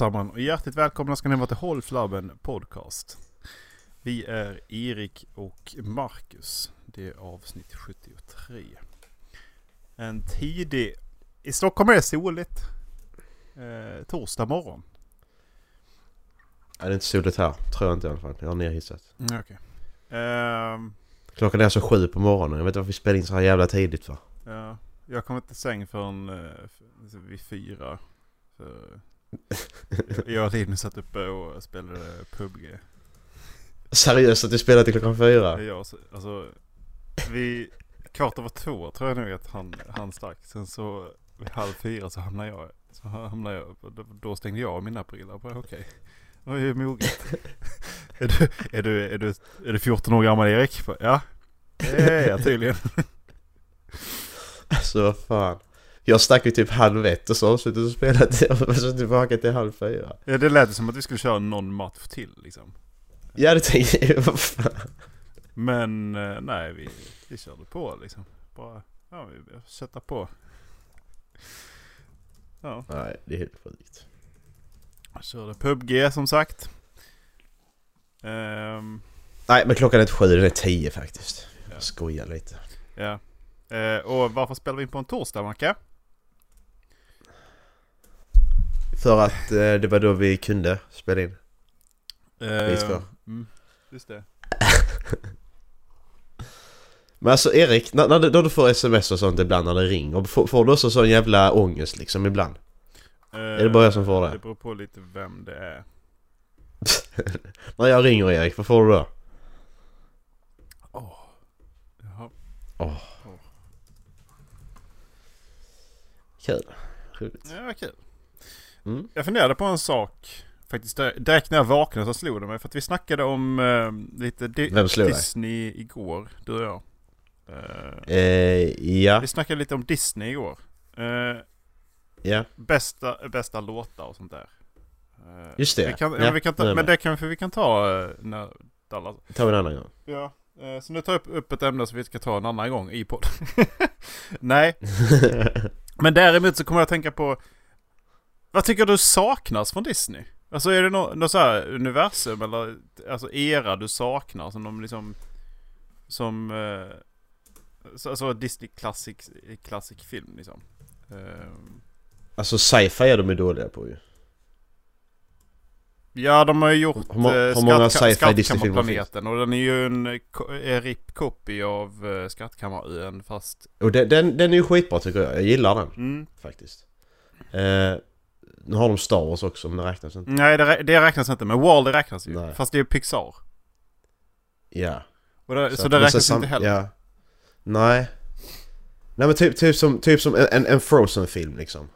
Allesammans och hjärtligt välkomna ska ni vara till Håll Flabben Podcast. Vi är Erik och Marcus. Det är avsnitt 73. En tidig... I Stockholm är det soligt. Eh, torsdag morgon. Ja, det är inte soligt här. Tror jag inte i alla fall. Jag har nerhissat. Mm, Okej. Ehm, Klockan är alltså sju på morgonen. Jag vet inte varför vi spelar in så här jävla tidigt för. ja, jag kom inte till säng förrän eh, vid fyra. Så, jag och Linus satt uppe och spelade PubG. Seriöst att du spelar till klockan fyra? Så- alltså, vi, kvart över två tror jag nog att han, han stack. Sen så vid halv fyra så hamnade jag, så hamnade jag, då, stängde jag av mina. Bara, Okej, det var ju moget. är, du, är, du, är, du, är du 14 år gammal Erik? Ja, det är jag tydligen. Alltså vad fan. Jag stack ju typ halv ett och så avslutade och spelade och så tillbaka till halv fyra. Ja, det lät som att vi skulle köra någon match till liksom. Ja det tänkte jag vad fan. Men eh, nej, vi, vi körde på liksom. Bara, ja, vi köttar på. Ja. Nej det är helt sjukt. Jag körde PubG som sagt. Ehm, Nej men klockan är inte sju, den är tio faktiskt. Ja. Jag skojar lite. ja. Eh, och varför spelar vi in på en torsdag Macke? För att eh, det var då vi kunde spela in. För. mm, just det. Men alltså Erik, när, när du, då du får sms och sånt ibland när det ringer, får, får du också sån jävla ångest liksom ibland? är det bara jag som får det? Det beror på lite vem det är. när jag ringer Erik, vad får du då? Jaha. Kul. Roligt. Ja, kul. Mm. Jag funderade på en sak. Faktiskt direkt när jag vaknade så slog det mig. För att vi snackade om eh, lite di- Vem slog dig? Disney igår, du och jag. Eh, Eh, ja, vi snackade lite om Disney igår. Eh, ja. bästa, bästa låtar och sånt där. Just det. Vi kan, Ja, vi kan ta, men det kan vi, vi kan ta när Dallas... tar vi en annan gång. Ja. Så nu tar jag upp, upp ett ämne som vi ska ta en annan gång i podd. Nej, men däremot så kommer jag att tänka på Vad tycker du saknas från Disney? Alltså är det något nå så här universum eller alltså era du saknar som de liksom Som eh, så- Alltså Disney Classic, classic film liksom Eh, alltså sci-fi är de ju dåliga på ju. Ja de har ju gjort Hur eh, hur många sci-fi Disney-filmer och den är ju en eh, ko- eh, RIP copy av eh, Skattkammarön fast Och den, den, den är ju skitbra tycker jag. Jag gillar den mm. faktiskt. Eh, nu har de Star Wars också men det räknas inte. Nej det, rä- det räknas inte men Wall-E räknas ju Nej. Fast det är Pixar Ja. det, så, att- det räknas inte heller Ja. Nej. Nej men typ, typ som, typ som en, en Frozen-film liksom.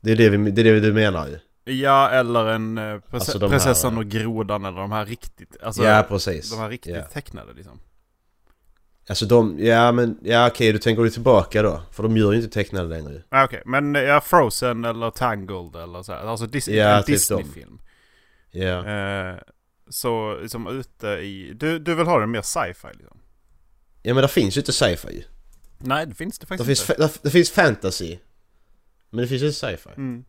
Det är det, vi, det är det du menar ju. Ja, eller en eh, prins- Alltså här- prinsessan och grodan eller de här riktigt, alltså ja precis. de här riktigt Ja. tecknade liksom. Alltså de, ja men, ja okej du tänker du tillbaka då? För de gör ju inte tecknade längre. Ja, Okej, men eh, ja, Frozen eller Tangled eller så här. Alltså Disney, Ja, en typ Disney-film. Ja. Eh, så liksom ute i, du, du vill ha det mer sci-fi liksom? Ja men det finns ju inte sci-fi ju. Nej, det finns det Det faktiskt finns, inte. fa- det finns fantasy. Men det finns ju inte sci-fi. Mm.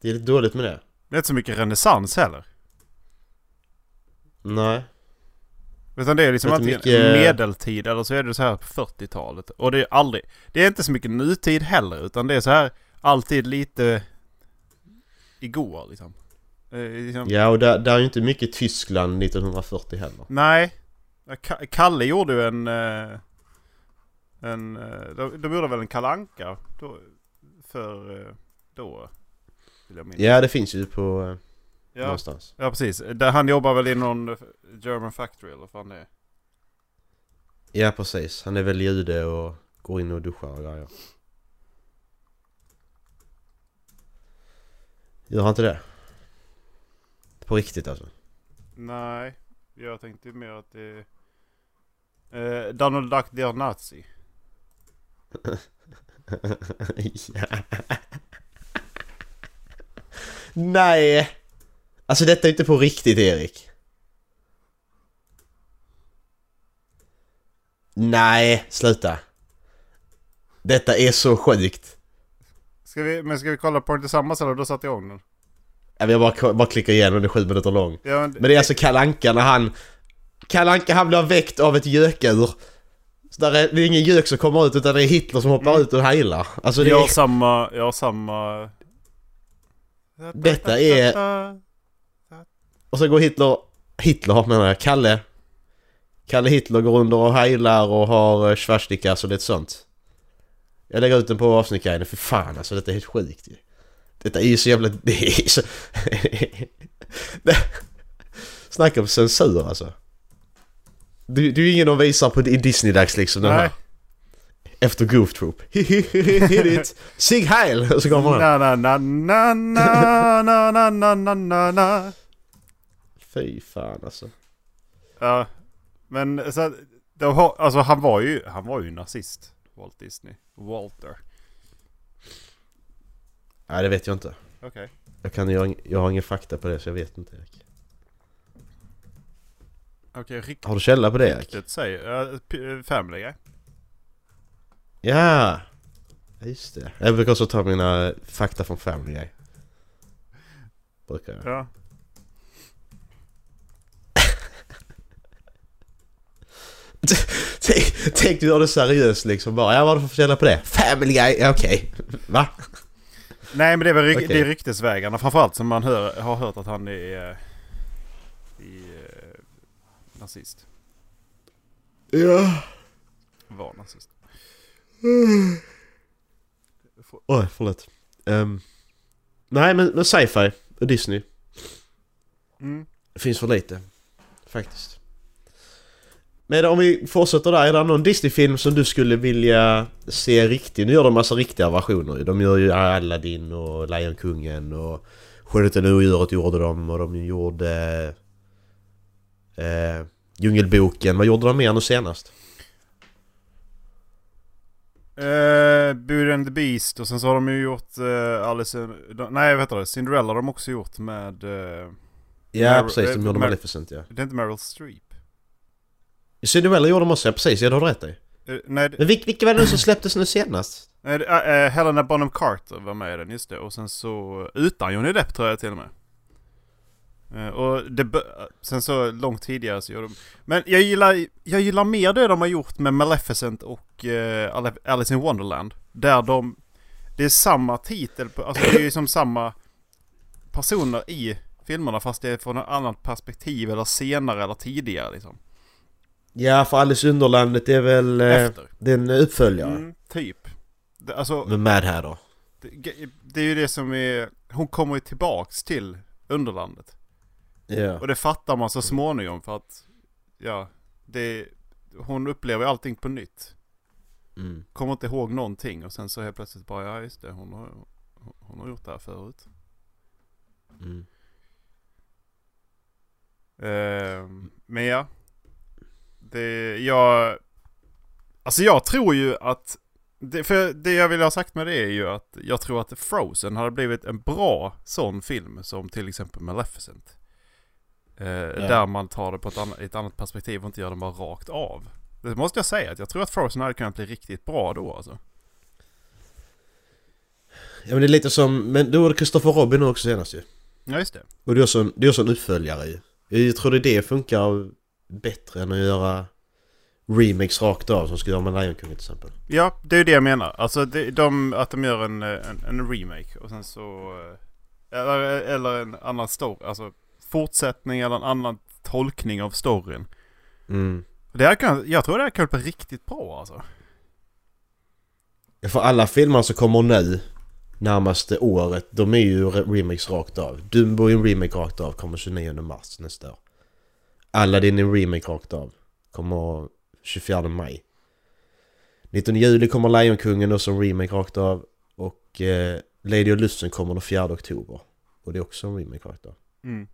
Det är lite dåligt med det. Det är inte så mycket renässans heller. Nej. Utan det är liksom antingen mycket- medeltid eller så är det så här på 40-talet. Och det är aldrig, det är inte så mycket nutid heller utan det är så här alltid lite igår liksom. Eh, liksom Ja och där, där är ju inte mycket Tyskland 1940 heller. Nej. Ka- Kalle gjorde ju en... eh, En... eh, De, de gjorde väl en kalanka då, för då. Vill jag. Ja det finns ju på ja, någonstans. ja, precis. Där han jobbar väl i någon German factory eller vad fan det är. Ja precis. Han är väl jude och går in och duschar och grejer. Gör han inte det? På riktigt alltså? Nej, jag tänkte mer att det är... Eh, Donald Duck the Nazi. ja. Nej! Alltså detta är inte på riktigt Erik. Nej, sluta. Detta är så sjukt. Ska vi, men ska vi kolla på den tillsammans eller? Då satt jag igång den. Ja, Jag bara, bara klickar igenom, den är sju minuter lång. Ja, men, Men det är alltså Kalle Anka när han... Kalle Anka han blir väckt av ett gökur. Så där är, det är ingen gök som kommer ut utan det är Hitler som hoppar ut och heilar. Alltså det jag har är... samma... Jag har samma... Detta är- Och så går Hitler... Hitler menar jag, Kalle. Kalle Hitler går under och heilar och har uh, svastikas och lite sånt. Jag lägger ut den på avsnittguiden, för fan alltså detta är helt sjukt ju. Detta är ju så jävla... Det är så... Snacka om censur alltså. Du, du är ingen de visar på Disney-dags liksom den Nej. här. Efter Goof Troop. Hit it! Sig Heil! Och så kommer den. Fy fan alltså. Ja, men så de har, alltså han var ju, han var ju nazist, Walt Disney. Walter. Nej det vet jag inte. Okej. Jag, kan, jag, jag har ingen fakta på det så jag vet inte Erik. Okej, riktigt, Har du källa på det Erik? riktigt säg. Uh, Family Guy. Ja! Just det. Jag brukar också ta mina fakta från Family Guy. Brukar jag. Ja. Tänk, tänk du gör det seriöst liksom bara. Ja vad har du för källa på det? Family Guy? Ja okej. Va? Nej men det är väl Okej. det är ryktesvägarna framförallt som man hör, har hört att han är, är, är nazist. Ja. Var nazist. Oj, förlåt. Um, nej men, men sci-fi och Disney. Mm. Finns för lite. Faktiskt. Men om vi fortsätter där, är det någon Disney-film som du skulle vilja se riktig? Nu gör de massa riktiga versioner. De gör ju Aladdin och Lejonkungen och Skönheten och odjuret gjorde de och de gjorde... Eh, Djungelboken. Vad gjorde de mer nu senast? Uh, Beauty and the Beast och sen så har de ju gjort uh, Alice in, Nej vad heter det? Cinderella har de också gjort med... eh, Ja Mar- precis, de eh, gjorde Maleficent ja. det är inte Meryl Streep? Cinderella gjorde de också, precis, ja har du rätt i. Eh, nej, Men vilka, vilka var det som släpptes nu senast? nej eh, eh, Helena Bonham Carter var med i den, just det. Och sen så utan Johnny Depp tror jag till och med. Och det, sen så långt tidigare så gjorde de... Men jag gillar, jag gillar mer det de har gjort med Maleficent och Ale- Alice in Wonderland. Där de... Det är samma titel på, alltså det är ju som samma personer i filmerna fast det är från ett annat perspektiv eller senare eller tidigare liksom. Ja, för Alice Underlandet är väl... Eh, Efter. det är en uppföljare. Mm, typ. Det, alltså, Med Mad Hatter. det, det är ju det som är... Hon kommer ju tillbaks till Underlandet. Ja. Och det fattar man så småningom för att... Ja, det... Hon upplever ju allting på nytt. Mm. Kommer inte ihåg någonting och sen så helt plötsligt bara, ja just det, hon har, hon har gjort det här förut. Mm. Ehm, men ja. Det, jag... Alltså jag tror ju att... Det, för det jag vill ha sagt med det är ju att jag tror att Frozen hade blivit en bra sån film som till exempel Maleficent. Eh, Där man tar det på ett annat, ett annat perspektiv och inte gör det bara rakt av. Det måste jag säga, att jag tror att Frozen hade kunnat bli riktigt bra då alltså. Ja men det är lite som... Men då var det Christopher Robin också senast ju. Ja just det. Och det är också en, det är också en uppföljare ju. Jag tror det det funkar bättre än att göra remakes rakt av som ska göra med Lejonkungen till exempel. Ja, det är ju det jag menar. Alltså det, de, att de gör en, en, en remake och sen så... eh, Eller, eller en annan story. Alltså fortsättning eller en annan tolkning av storyn. Mm. Det här kan, jag tror det här kan bli riktigt bra alltså. För alla filmer som kommer nu närmaste året, de är ju re- remakes rakt av. Dumbo är en remake rakt av, kommer 29 mars nästa år. Aladdin en remake rakt av, kommer 24 maj. 19 juli kommer Lejonkungen och som remake rakt av. Och eh, Lady och Lussen kommer den 4 oktober. Och det är också en remake rakt av. Mm.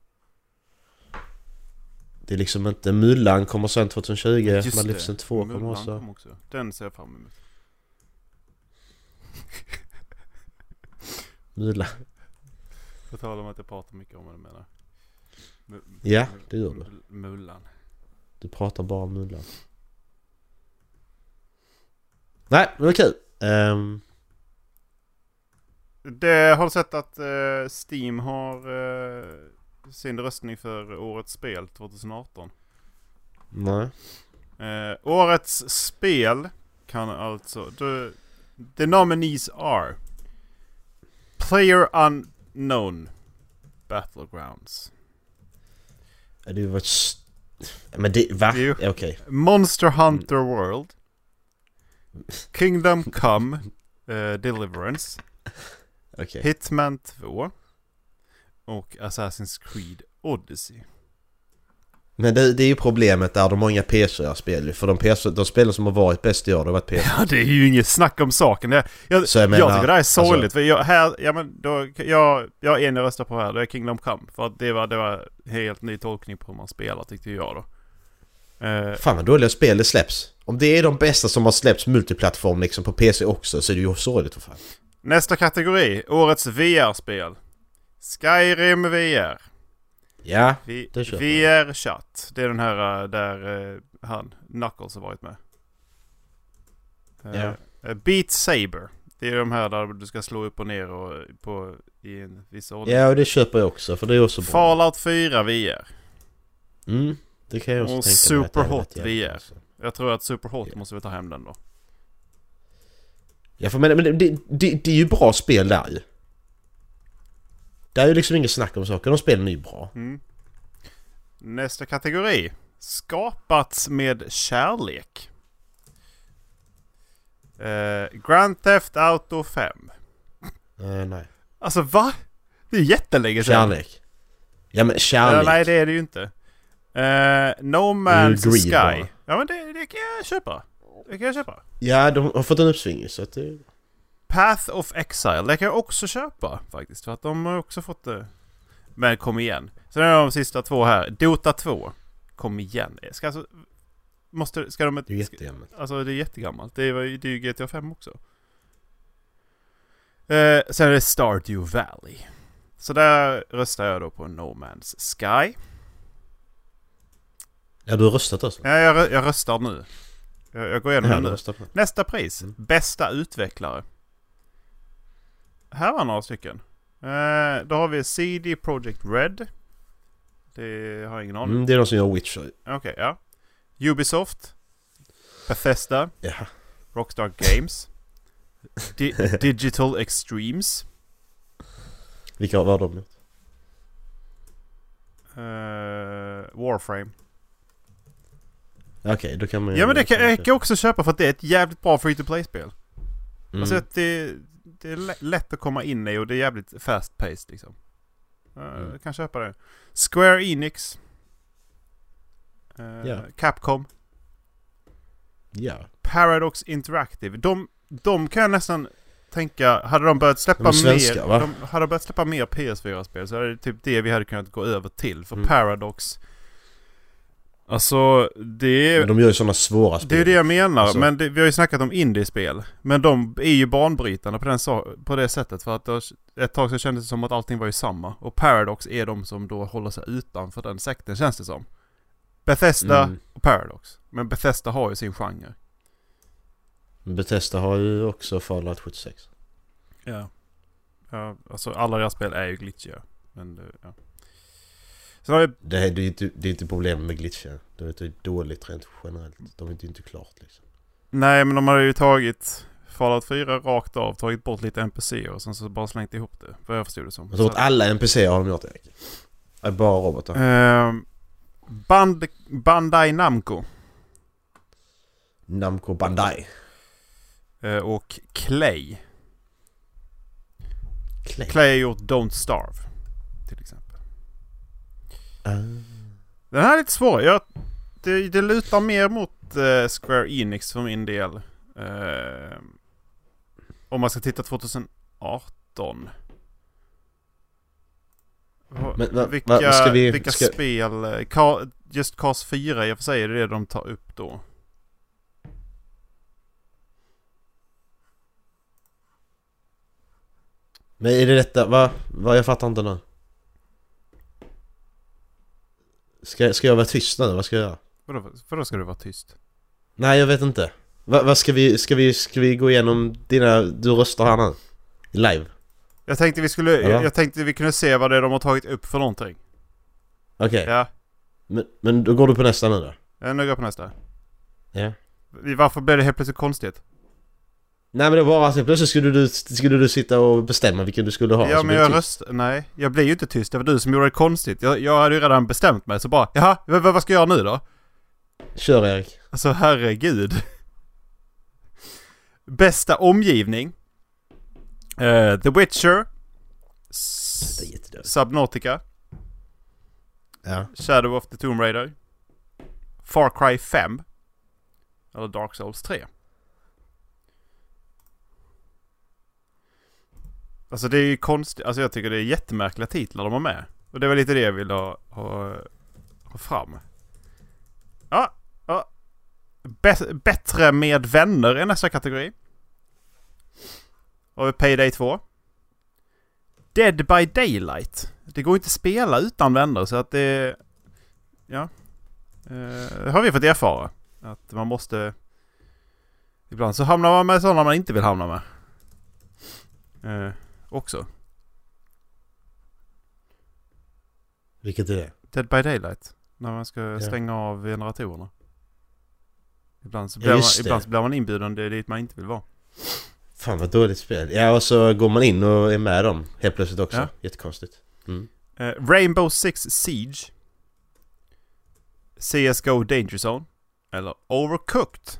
Det är liksom inte... Mulan kommer sen 2020, Just Maleficent det. 2 kommer också. kom också. Den ser jag fram emot. Mulan. På tal om att jag pratar mycket om vad du menar. Ja, det gör du. mu- Mulan. Du pratar bara om Mulan. Nej, men det var kul. Ehm, Det har du sett att eh, Steam har eh, sin röstning för årets spel 2018? Nej. Eh, årets spel kan alltså... The, the nominees are Player Unknown Battlegrounds Det var Men det... Va? Ja, Okej. Monster Hunter World Kingdom Come eh, Deliverance Okej. Hitman 2 och Assassin's Creed Odyssey. Men det, det är ju problemet där de har inga PC-spel. För de, PC, de spelen som har varit bäst i år, det har varit PC. Ja, det är ju inget snack om saken. Det, jag, Så jag jag, menar, tycker det här är sorgligt. alltså- för jag, här, ja, men då, jag, jag är en jag röstar på här. Det är Kingdom Come. För att det var, det var helt ny tolkning på hur man spelar tyckte jag då. Eh, Fan vad dåliga spel det släpps. Om det är de bästa som har släppts multiplattform liksom på PC också så är det ju sorgligt för fan. nästa kategori. Årets VR-spel. Skyrim VR. Ja, Vi, Det köper VR Chat. Det är den här eh, där eh, han, Knuckles har varit med. Ja. eh, Beat Saber. Det är de här där du ska slå upp och ner och på, i en viss ordning. ja och det köper jag också för det är också bra. Fallout 4 VR. Mm, det kan jag också Och tänka mig Superhot varit jävligt VR. Jag tror att Superhot Ja. måste vi ta hem den då. Ja för men, men det, det, det, det är ju bra spel där ju. Det är ju liksom inget snack om saker, de spelen är ju bra. Mm. Nästa kategori. Skapats med kärlek. Eh, Grand Theft Auto 5. Uh, nej. Alltså va? Det är jättelänge sedan. Kärlek. Ja men kärlek. Ja, nej det är det ju inte. Eh, no Man's Sky. bara. Ja men det, det kan jag köpa. Det kan jag köpa. Ja, de har fått en uppsving så att det... Path of Exile. Det kan jag också köpa faktiskt. För att de har också fått det. Men kom igen. Sen är de sista två här. Dota 2. Kom igen. Ska alltså... Måste... Ska de... Det är jättegammalt. Alltså det är jättegammalt. Det är, ju- det är ju GTA 5 också. Eh, sen är det Stardew Valley. Så där röstar jag då på No Man's Sky. Ja, du har röstat alltså? Ja, jag, jag röstar nu. Jag, jag går igenom Ja, nu. Nästa pris. Mm. Bästa utvecklare. Här var några stycken. Eh, då har vi CD Projekt Red. Det har jag ingen aning Mm, det är de som gör Witcher. Okej, ja. Ubisoft. Bethesda. Ja. Rockstar Games. Di- Digital Extremes. Vilka var de gjort? eh, Warframe. Okej, då kan man Ja men det kan jag kan också köpa för att det är ett jävligt bra free to play-spel. Mm. Alltså att det, det är lä- lätt att komma in i och det är jävligt fast paced liksom. Mm. Jag kan köpa det. Square Enix. Eh, Ja. Capcom. Ja. Paradox Interactive. De, de kan jag nästan tänka, hade de börjat släppa De svenska, mer... De, hade de börjat släppa mer PS4-spel så är det typ det vi hade kunnat gå över till. För Mm. Paradox... Alltså det är... Men de gör ju sådana svåra spel. Det är det jag menar, Alltså- men det, vi har ju snackat om indiespel. Men de är ju banbrytande på, den, på det sättet för att det, ett tag så kändes det som att allting var ju samma. Och Paradox är de som då håller sig utanför den sekten känns det som. Bethesda Mm. och Paradox. Men Bethesda har ju sin genre. Bethesda har ju också Fallout 76. Ja. Ja, alltså alla deras spel är ju glitchiga. Men ja. Sen har vi, Det, är- det, är inte, det är inte problemet med glitchar. Det är inte dåligt rent generellt. De är inte, inte klart liksom. nej men de har ju tagit Fallout 4 rakt av, tagit bort lite NPC och sen så bara slängt ihop det. Vad jag förstod det som. Jag tror att alla NPC har de gjort Erik. Det bara robotar. Ehm, Band, Bandai Namco Namco Bandai. eh, och Clay. Clay. Clay har gjort Don't Starve. Till exempel. Ah. Den här är lite svår. Jag, det, det lutar mer mot eh, Square Enix för min del. Eh, om man ska titta 2018. Va- Men va- vilka va- ska vi- vilka ska- spel? eh, Ka, just Cars 4 i och för sig är det det de tar upp då. Men är det detta? Va? va? Jag fattar inte nu. Ska, ska jag vara tyst nu? Vad ska jag göra? Vadå, vadå ska du vara tyst? Nej, jag vet inte. Va, vad ska vi, ska vi, ska vi gå igenom dina... Du röstar här nu? Live? Jag tänkte vi skulle, Ja. jag, jag tänkte vi kunde se vad det är de har tagit upp för någonting. Okej, Ja, men, men då går du på nästa nu då? jag nu går jag på nästa. Ja. Varför blev det helt plötsligt konstigt? Nej men det var alltså plötsligt skulle du, skulle du sitta och bestämma vilken du skulle ha. ja men blev jag tyst. röst... Nej, jag blir ju inte tyst. Det var du som gjorde det konstigt. Jag, jag hade ju redan bestämt mig så bara, jaha, vad, vad ska jag göra nu då? Kör Erik. Alltså herregud. Bästa omgivning. Eh, The Witcher. Subnautica. Ja. Shadow of the Tomb Raider. Far Cry 5. Eller Dark Souls 3. Alltså det är ju konstigt. Alltså jag tycker det är jättemärkliga titlar de har med. Och det var lite det jag ville ha, ha, ha fram. Ja, ja. Bet bättre med vänner är nästa kategori. Och Payday 2. Dead by Daylight. Det går inte att spela utan vänner så att det... Ja. Eh, Det har vi fått erfara. Att man måste... Ibland så hamnar man med sådana man inte vill hamna med. Eh. Också. Vilket är det? Dead by Daylight. När man ska Ja. stänga av generatorerna. Ibland så Ja, blir, man, just det. ibland så blir man inbjuden det är dit man inte vill vara. Fan vad dåligt spel. Ja och så går man in och är med dem helt plötsligt också. Ja. Jättekonstigt. Mm. Eh, Rainbow Six Siege. CSGO Danger Zone. Eller Overcooked.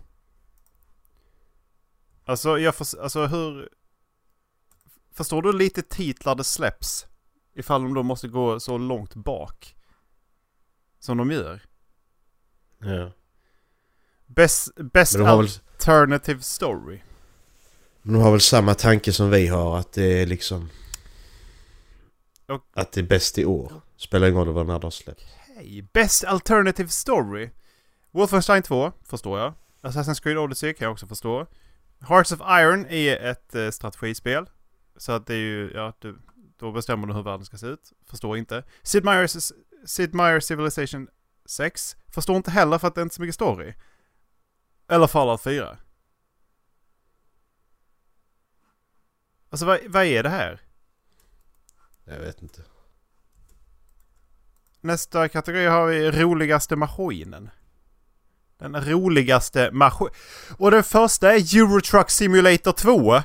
Alltså, jag förs- alltså hur... Förstår du lite titlar det släpps? Ifall de då måste gå så långt bak. Som de gör. Ja. Best, best har, väl, alternative story. de har väl samma tanke som vi har att det är liksom... Och- Att det är bäst i år. Spelar ingen roll vad när de släpps. Hej, Best Alternative Story. Wolfenstein 2, förstår jag. Assassin's Creed Odyssey kan jag också förstå. Hearts of Iron är ett eh, strategispel. Så att det är ju, ja, du, då bestämmer du hur världen ska se ut. Förstår inte. Sid Meier's, Sid Meier Civilization 6. Förstår inte heller för att det är inte så mycket story. Eller Fallout 4. Alltså vad, vad är det här? Jag vet inte. Nästa kategori har vi roligaste maskinen. Den roligaste maskin... Och den första är Eurotruck Simulator 2.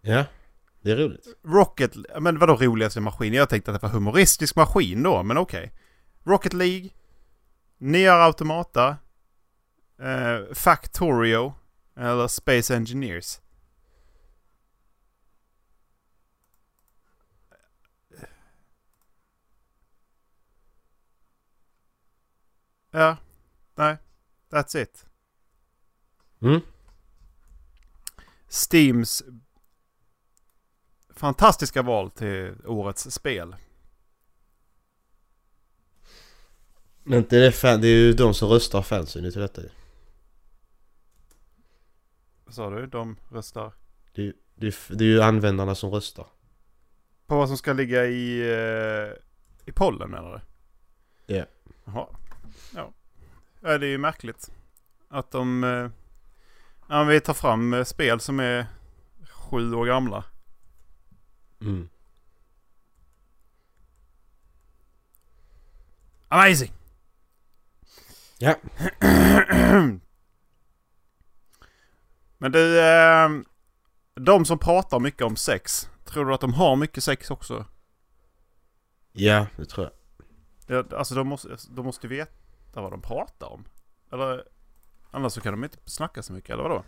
Ja, det är roligt. Rocket... Men vadå roligaste maskin? Jag tänkte att det var humoristisk maskin då, men okej. Rocket League. Nier Automata. Eh, Factorio. Eller Space Engineers. Ja. Nej. That's it. Mm. Steams fantastiska val till årets spel. Men inte det, fan, det är ju de som röstar fansen till detta. Vad sa du? De röstar det, det, det är ju användarna som röstar. på vad som ska ligga i, eh, i pollen menar du? Ja. Jaha. Ja. ja. Det är ju märkligt. Att de... Eh, ja, vi tar fram eh, spel som är sju år gamla. Mm. Amazing! Ja. Men du, eh, de som pratar mycket om sex. Tror du att de har mycket sex också? Ja, det tror jag. Ja, alltså de måste, de måste veta vad de pratar om. Eller annars så kan de inte snacka så mycket, eller vadå?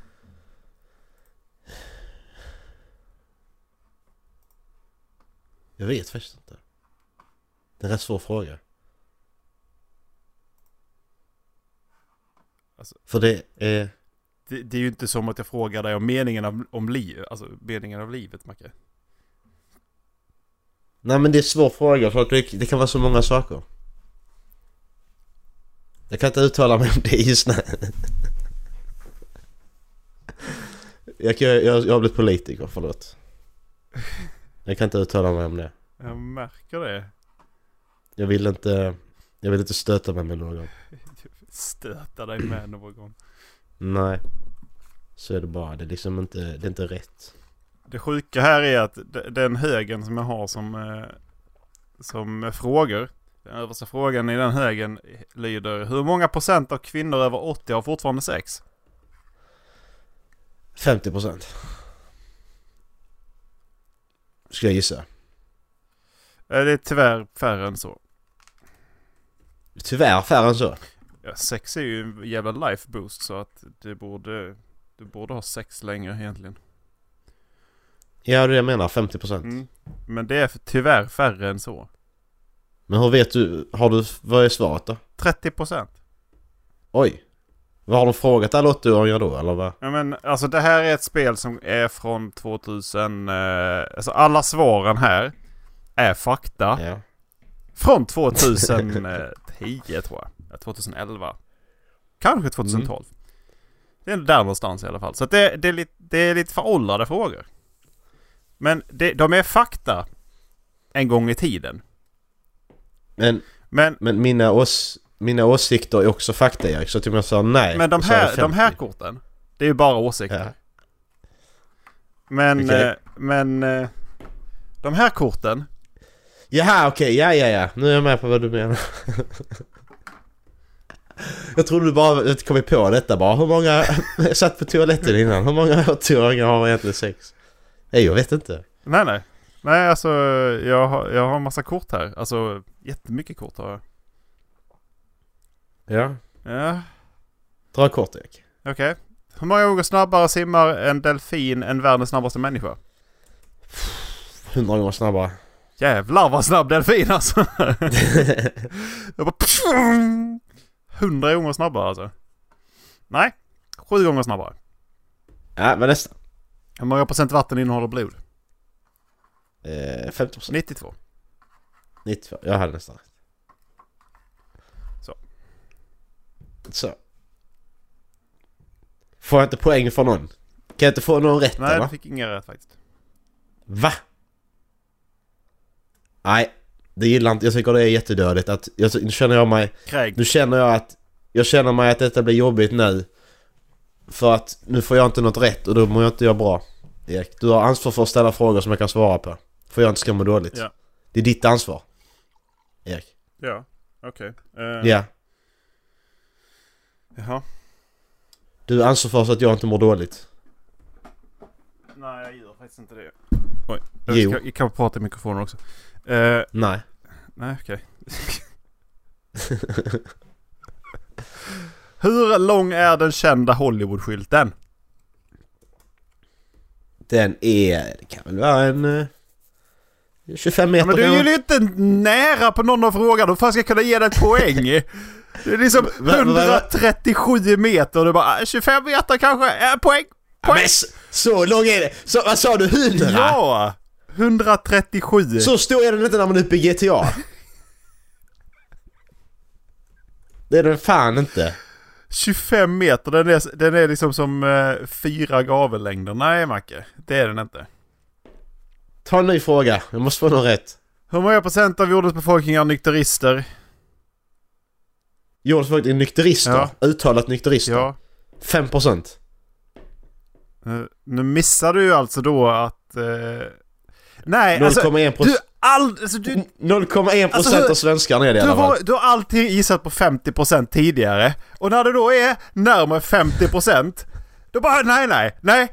Jag vet faktiskt inte. Det är en rätt svår fråga. Alltså- För det är... Det, det är ju inte som att jag frågar dig om meningen av, om liv, alltså meningen av livet, Macke. Nej men det är en svår fråga för det, det kan vara så många saker. Jag kan inte uttala mig om det just nu. Jag, jag, jag har blivit politiker, förlåt. Jag kan inte uttala mig om det. Jag märker det. Jag vill inte... Jag vill inte stöta mig med någon. Stöta dig med någon. Nej. Så är det bara. Det är liksom inte... Det är inte rätt. Det sjuka här är att den högen som jag har som, eh, som frågor. Den översta frågan i den högen lyder Hur många procent av kvinnor över 80 har fortfarande sex? 50% Ska jag gissa. Det är tyvärr färre än så. Tyvärr färre än så. Ja, sex är ju en jävla life boost så att det borde, du borde ha sex länge egentligen. Ja, det är det jag menar. 50%. Mm. Men det är tyvärr färre än så. Men hur vet du? Har du... Vad är svaret då? 30 procent. Oj. Vad har de frågat alla 80-åringar då, eller vad? Ja men alltså det här är ett spel som är från 2000. Eh, alltså alla svaren här är fakta. Ja. Från 2010 tror jag. Ja, 2011. Kanske 2012. Det är där någonstans i alla fall. Så att det, det, är lite, det är lite föråldrade frågor. Men det, de är fakta en gång i tiden. Men, Men, men mina, ås, mina åsikter är också fakta, Erik. Så att om jag sa nej... men de, här, de här 50. korten, det är ju bara åsikter. Ja. Men, Okej. eh, men eh, de här korten, Jaha, okej. Ja, ja, ja. Nu är jag med på vad du menar. jag trodde du bara kommit på detta bara. Hur många... jag satt på toaletten innan. Hur många 80-åringar har egentligen sex? Nej, jag vet inte. nej nej. Nej alltså jag har, jag har en massa kort här. Alltså jättemycket kort har jag. Ja. Ja, Dra kort, Erik. okej. Hur många gånger snabbare simmar en delfin än världens snabbaste människa? 100 gånger snabbare. Jävlar vad snabb delfin alltså! jag bara... Hundra gånger snabbare alltså. Nej, sju gånger snabbare. ja, men nästan. Hur många procent vatten innehåller blod? Eh, 50%. 92. 92. Jag hade nästan rätt. Så. Får jag inte poäng för någon? Kan jag inte få någon rätt Nej, eller? du fick inga rätt faktiskt. Va? Nej, det gillar inte. Jag tycker det är jättedödligt att... Jag, nu känner jag mig... Craig. Nu känner jag att... Jag känner mig att detta blir jobbigt nu. För att nu får jag inte något rätt och då mår jag inte jag bra. Erik, du har ansvar för att ställa frågor som jag kan svara på. För jag inte ska må dåligt. Ja. Det är ditt ansvar. Erik. Ja, okej. Eh, Ja. Jaha. Du är ansvar för så att jag inte mår dåligt. Nej, jag gör faktiskt inte det. Oj. Jag, Jo. ska, jag kan prata i mikrofonen också. Eh, Nej. nej, okej. Hur lång är den kända Hollywood-skylten? Den är... Det kan väl vara en... eh, 25 meter Ja, men du är ju inte nära på någon av frågorna. Hur fan ska jag kunna ge dig ett poäng? Det är liksom Va- va- va- 137 meter och du bara "Ah, 25 meter kanske. Ja, poäng! Ja, men s- så lång är det! Så, vad sa du? 100? Ja! 137. Så stor är den inte när man är uppe i GTA. det är den fan inte. 25 meter, den är, den är liksom som eh, fyra gavellängder. Nej Macke, det är den inte. Ta en ny fråga. Jag måste få någon rätt. Hur många procent av jordens befolkning är nykterister? Jordens folk är nykterister. Ja. Uttalat nykterister. Ja. 5%. Eh, nu missar du ju alltså då att... Eh, nej, alltså... 0,1% Du, all, alltså, du, 0,1% Alltså, hur- av svenskarna är det i du, alla fall. har, du har alltid gissat på 50% tidigare. Och när det då är närmare 50% då bara nej, nej, nej,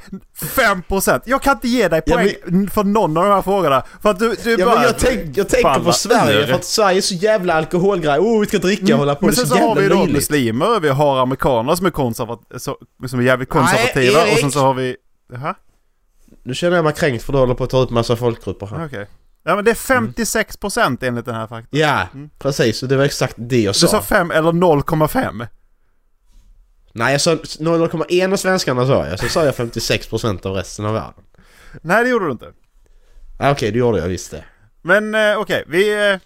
5%. Jag kan inte ge dig Ja, poäng för någon av de här frågorna. För att du, du Ja, bara... men jag, tänk, jag tänker Fan, på Sverige för att Sverige är så jävla alkoholgrej. Oh, vi ska dricka och hålla på. Men sen så så har jävla vi då löjligt. muslimer, vi har amerikaner som är, konservat- så, som är jävligt konservativa Nej, och sen så har vi... Jaha, Nu känner jag mig kränkt för du håller på att ta ut massa folkgrupper här. okej. Ja men det är 56% enligt den här faktan. Ja, precis. Och det var exakt det jag Mm. Du sa. sa 5 eller 0,5? Nej, jag sa 0,1 av svenskarna sa jag. Så sa jag 56% av resten av världen. Nej det gjorde du inte. Ah, Okej, det gjorde jag visst det. Men eh, okej, vi... Eh,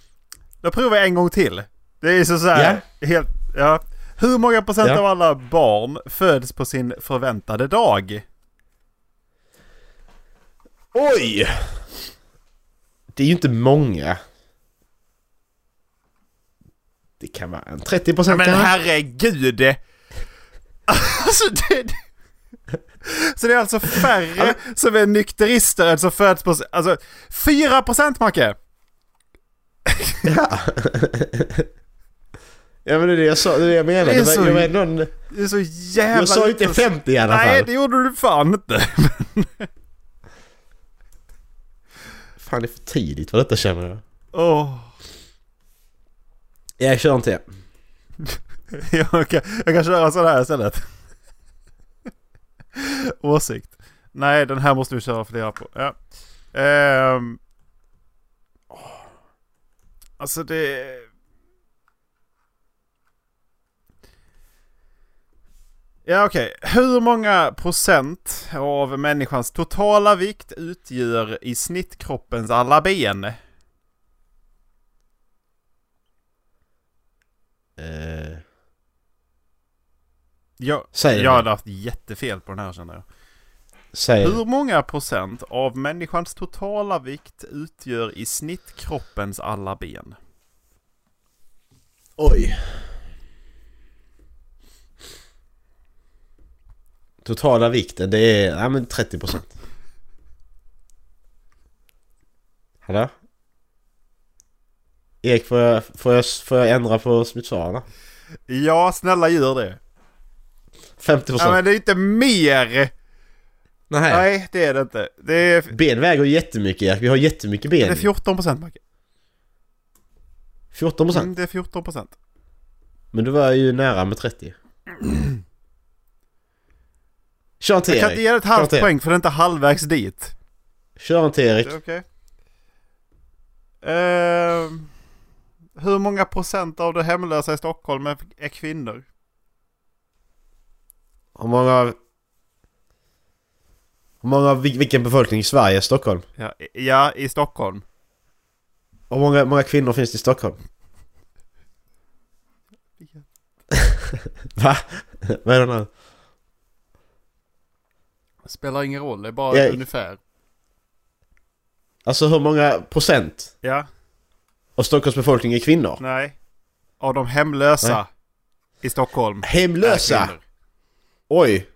då provar vi en gång till. Det är så, så här, helt... Ja. Hur många procent Ja. av alla barn föds på sin förväntade dag? Oj! Det är ju inte många. Det kan vara en 30% Men kanske? herregud! Alltså det... Så det är alltså färre som är nykterister än som föds på... Alltså 4% Macke! Ja. ja men det är det jag sa, det är det jag menar. Det är Det var, jag, någon, Det är så jävla... jag sa inte 50 i alla Nej, fall. det gjorde du fan inte. Fan det är för tidigt för detta känner jag. Åh. Jag kör inte. Jag kan, jag kan köra sån här istället. Åsikt. Nej, den här måste vi köra flera på. Ja. Um, Alltså det... Ja okej. Hur många procent av människans totala vikt utgör i snitt kroppens alla ben? Uh. Jag, säg jag hade haft jättefel på den här känner jag. Säg det. Hur många procent av människans totala vikt utgör i snitt kroppens alla ben? Oj. Totala vikten det är, ja men 30%. Hallå? Erik får jag, får jag, får jag ändra på mitt svar? Ja, snälla gör det. 50%? Ja, men det är inte mer! Nej. Nej, det är det inte. Det är, Ben väger jättemycket Erik, vi har jättemycket ben. det är 14 procent, Macke. 14%? Mm, det är 14 procent. Men du var ju nära med 30. Kör en till Jag kan inte Erik. ge dig ett halvt poäng för det är inte halvvägs dit. Kör en till Erik. Okej. Ehm, hur många procent av de hemlösa i Stockholm är kvinnor? Hur många... Hur många, vil- vilken befolkning i Sverige Stockholm? Ja, i- ja i Stockholm. Hur många, många kvinnor finns det i Stockholm? Va? Vad är det nu? Spelar ingen roll, det är bara Ja. ungefär. Alltså hur många procent Ja, av Stockholms befolkning är kvinnor? nej. Av de hemlösa Nej. i Stockholm. Hemlösa! Oj!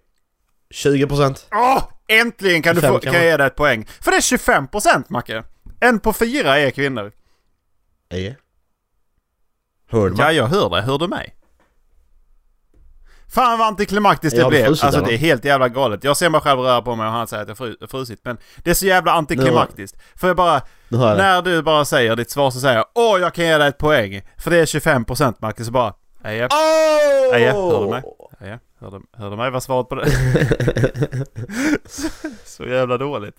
20 procent? Åh! Äntligen kan du få, kan jag ge dig ett poäng. För det är 25 procent Macke. En på fyra är kvinnor. Nej. Hörde man? Ja, jag hör det. Hör du mig? Fan vad antiklimaktiskt det blev. frusit, Alltså eller? det är helt jävla galet. Jag ser mig själv röra på mig och han säger att jag fru- frusit. Men det är så jävla antiklimaktiskt. För jag bara, hör jag när du bara säger ditt svar så säger jag Åh, jag kan ge dig ett poäng. För det är 25 procent Macke. Så bara, ja, Oh! ja, hör du mig? Ja, ja. Hör du, hör du mig? Vad svaret på det? så jävla dåligt.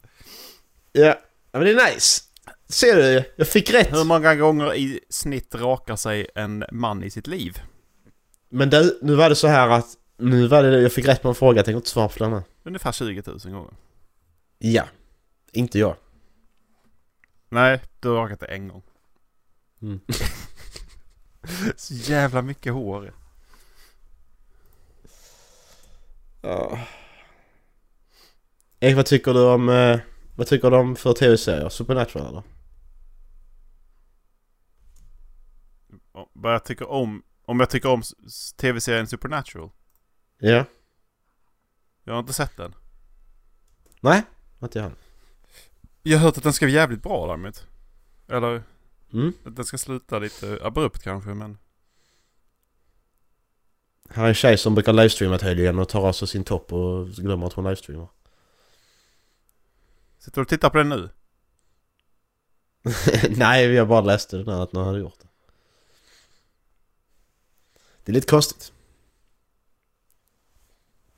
Ja, Ja, men det är nice. Ser du? Jag fick rätt. Hur många gånger i snitt rakar sig en man i sitt liv? Men du, nu var det så här att... Nu var det jag fick rätt på en fråga, jag tänker inte svara på den här. Ungefär 20 000 gånger. Ja. Inte jag. Nej, du har rakat det en gång. Mm. Så jävla mycket hår. Ja. Erik, vad tycker du om... Eh, vad tycker du om för tv-serier? Supernatural eller? Vad jag tycker om, om jag tycker om tv-serien Supernatural. Ja. Jag har inte sett den. Nej? Inte jag. Jag har hört att den ska vara jävligt bra däremot. Eller Mm. att den ska sluta lite abrupt kanske men. Här är en tjej som brukar livestreama till helgen och tar sig sin topp och glömmer att hon livestreamar. Sitter du och tittar på den nu? Nej, jag bara läste den här att någon hade gjort det. Det är lite konstigt.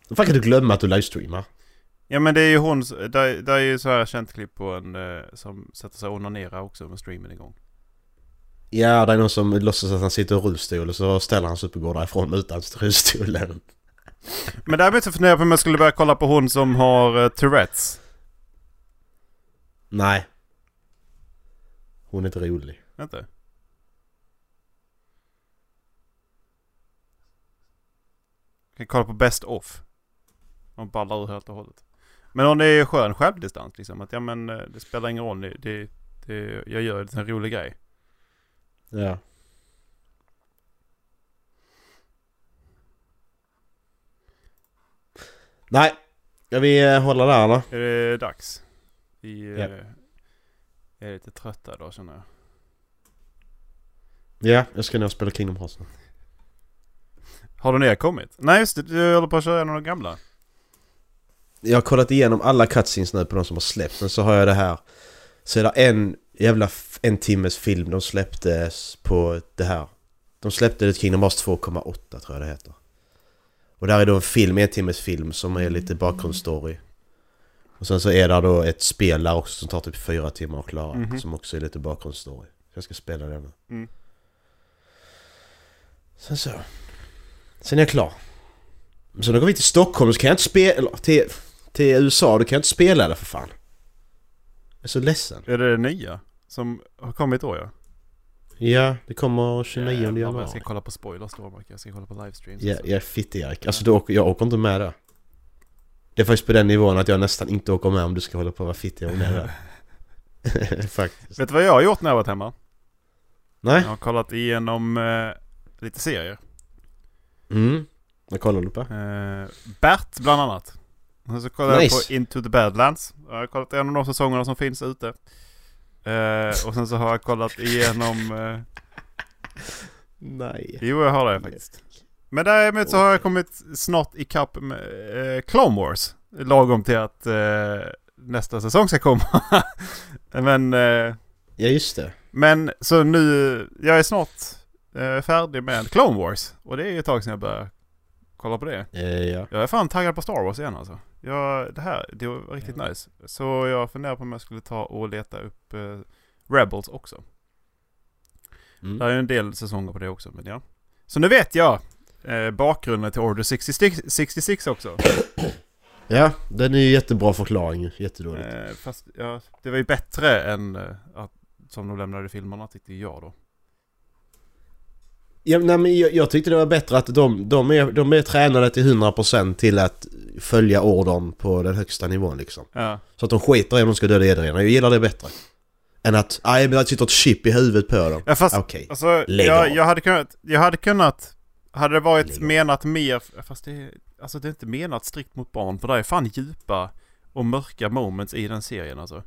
Hur fan kan du glömma att du livestreamar? Ja men det är ju hon, där är ju så här känt klipp på en eh, som sätter sig och onanerar också med streamen igång. Ja, det är någon som låtsas att han sitter i rullstol och så ställer han sig upp och går därifrån utan rullstolen. Men däremot så funderar jag på om jag skulle börja kolla på hon som har uh, Tourettes. Nej. Hon är inte rolig. Inte? Jag kan kolla på Best Off. Hon ballar ur helt och hållet. Men hon är skön självdistans liksom. Att ja men eh, det spelar ingen roll. Det, det, jag gör en rolig grej. Ja. Nej. Ska vi eh, hålla där eller? Är det dags? Vi Ja. eh, är lite trötta idag känner jag. Ja, jag ska och spela Kingdom Hearts nu. Har du ner kommit? Nej just det, du håller på att köra de gamla. Jag har kollat igenom alla cutscenes nu på de som har släppts. Sen så har jag det här. Så är det en jävla en timmes film de släpptes på det här. De släppte ett Kingdom Hearts 2,8 tror jag det heter. Och där är då en film, en timmes film som är lite bakgrundsstory. Och sen så är det då ett spel där också som tar typ fyra timmar att klara. Mhm. Som också är lite bakgrundsstory. Jag ska spela det nu. Mm. Sen så. Sen är jag klar. Så då går vi till Stockholm så kan jag inte spela... Till, till USA, då kan jag inte spela det för fan. Jag är så ledsen. Är det det nya? Som har kommit då ja? Ja, det kommer 29 Jävlar, vad januari. Jag ska kolla på spoilers då Mark. Jag ska kolla på livestreams. Ja, jag är fitt Erik. Alltså du åker, jag åker inte med där. Det är faktiskt på den nivån att jag nästan inte åker med om du ska hålla på att vara fittig och med där. faktiskt. Vet du vad jag har gjort när jag varit hemma? Nej? Jag har kollat igenom eh, lite serier. Mm. Vad kollar du på? Eh, Bert bland annat. Och så kollade Nice. jag på Into the Badlands. Jag har kollat igenom de säsongerna som finns ute. Eh, och sen så har jag kollat igenom... Eh, Nej. jo, jag har det faktiskt. Men däremot så har jag kommit snart ikapp med eh, Clone Wars. Lagom till att eh, nästa säsong ska komma. Men... Eh, Ja just det. Men så nu, jag är snart eh, färdig med Clone Wars. Och det är ju ett tag sedan jag började kolla på det. Ja. Jag är fan taggad på Star Wars igen alltså. Jag, det här, det var riktigt nice. Så jag funderar på om jag skulle ta och leta upp eh, Rebels också. Mm. Det är ju en del säsonger på det också, men ja. Så nu vet jag eh, bakgrunden till Order 66, 66 också. Ja, den är ju jättebra förklaring. Jättedåligt. Eh, fast ja, det var ju bättre än eh, att, som de lämnade filmerna tyckte jag då. Ja, nej, men jag, jag tyckte det var bättre att de, de, är, de är tränade till 100% till att följa ordern på den högsta nivån liksom. Ja. Så att de skiter i om de ska döda Edrena. Jag gillar det bättre. Än att, nej men att sitta ett chip i huvudet på dem. Ja fast Okej. Alltså, Lägg jag, av. jag hade kunnat, jag hade kunnat, hade det varit Lägg menat mer, fast det, alltså det är inte menat strikt mot barn, för det är fan djupa och mörka moments i den serien alltså.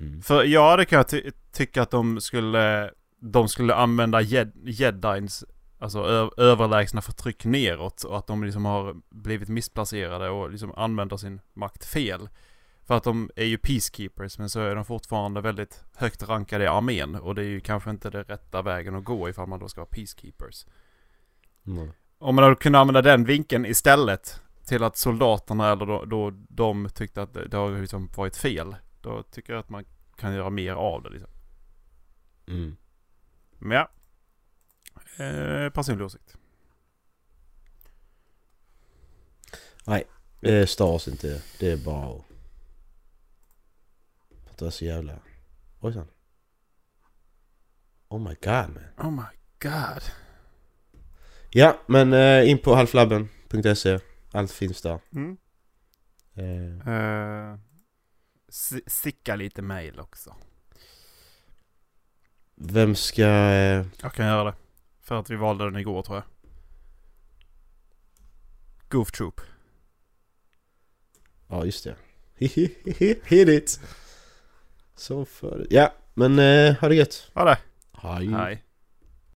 Mm. För jag hade kunnat ty- tycka att de skulle, de skulle använda jed, jedins, alltså överlägsna förtryck neråt och att de liksom har blivit missplacerade och liksom använder sin makt fel. För att de är ju peacekeepers men så är de fortfarande väldigt högt rankade i armén och det är ju kanske inte det rätta vägen att gå ifall man då ska vara peacekeepers. Mm. Om man hade kunnat använda den vinkeln istället till att soldaterna eller då, då de tyckte att det, det har liksom varit fel. Då tycker jag att man kan göra mer av det liksom. Mm. Ja. Eh, personlig åsikt. Eh, Star Wars inte. Det är bara. För att det är så jävla... Ojsan. Oh my god man. Oh my god. Ja, men eh, in på halflabben.se. Allt finns där. Mm. Eh, Eh, si- sicka lite mail också. Vem ska... Eh, Jag kan göra det. För att vi valde den igår tror jag. Goof Troop. ja, just det. Hit it! Så för Ja, men eh, ha det gött. Ha det. Hej. Hej.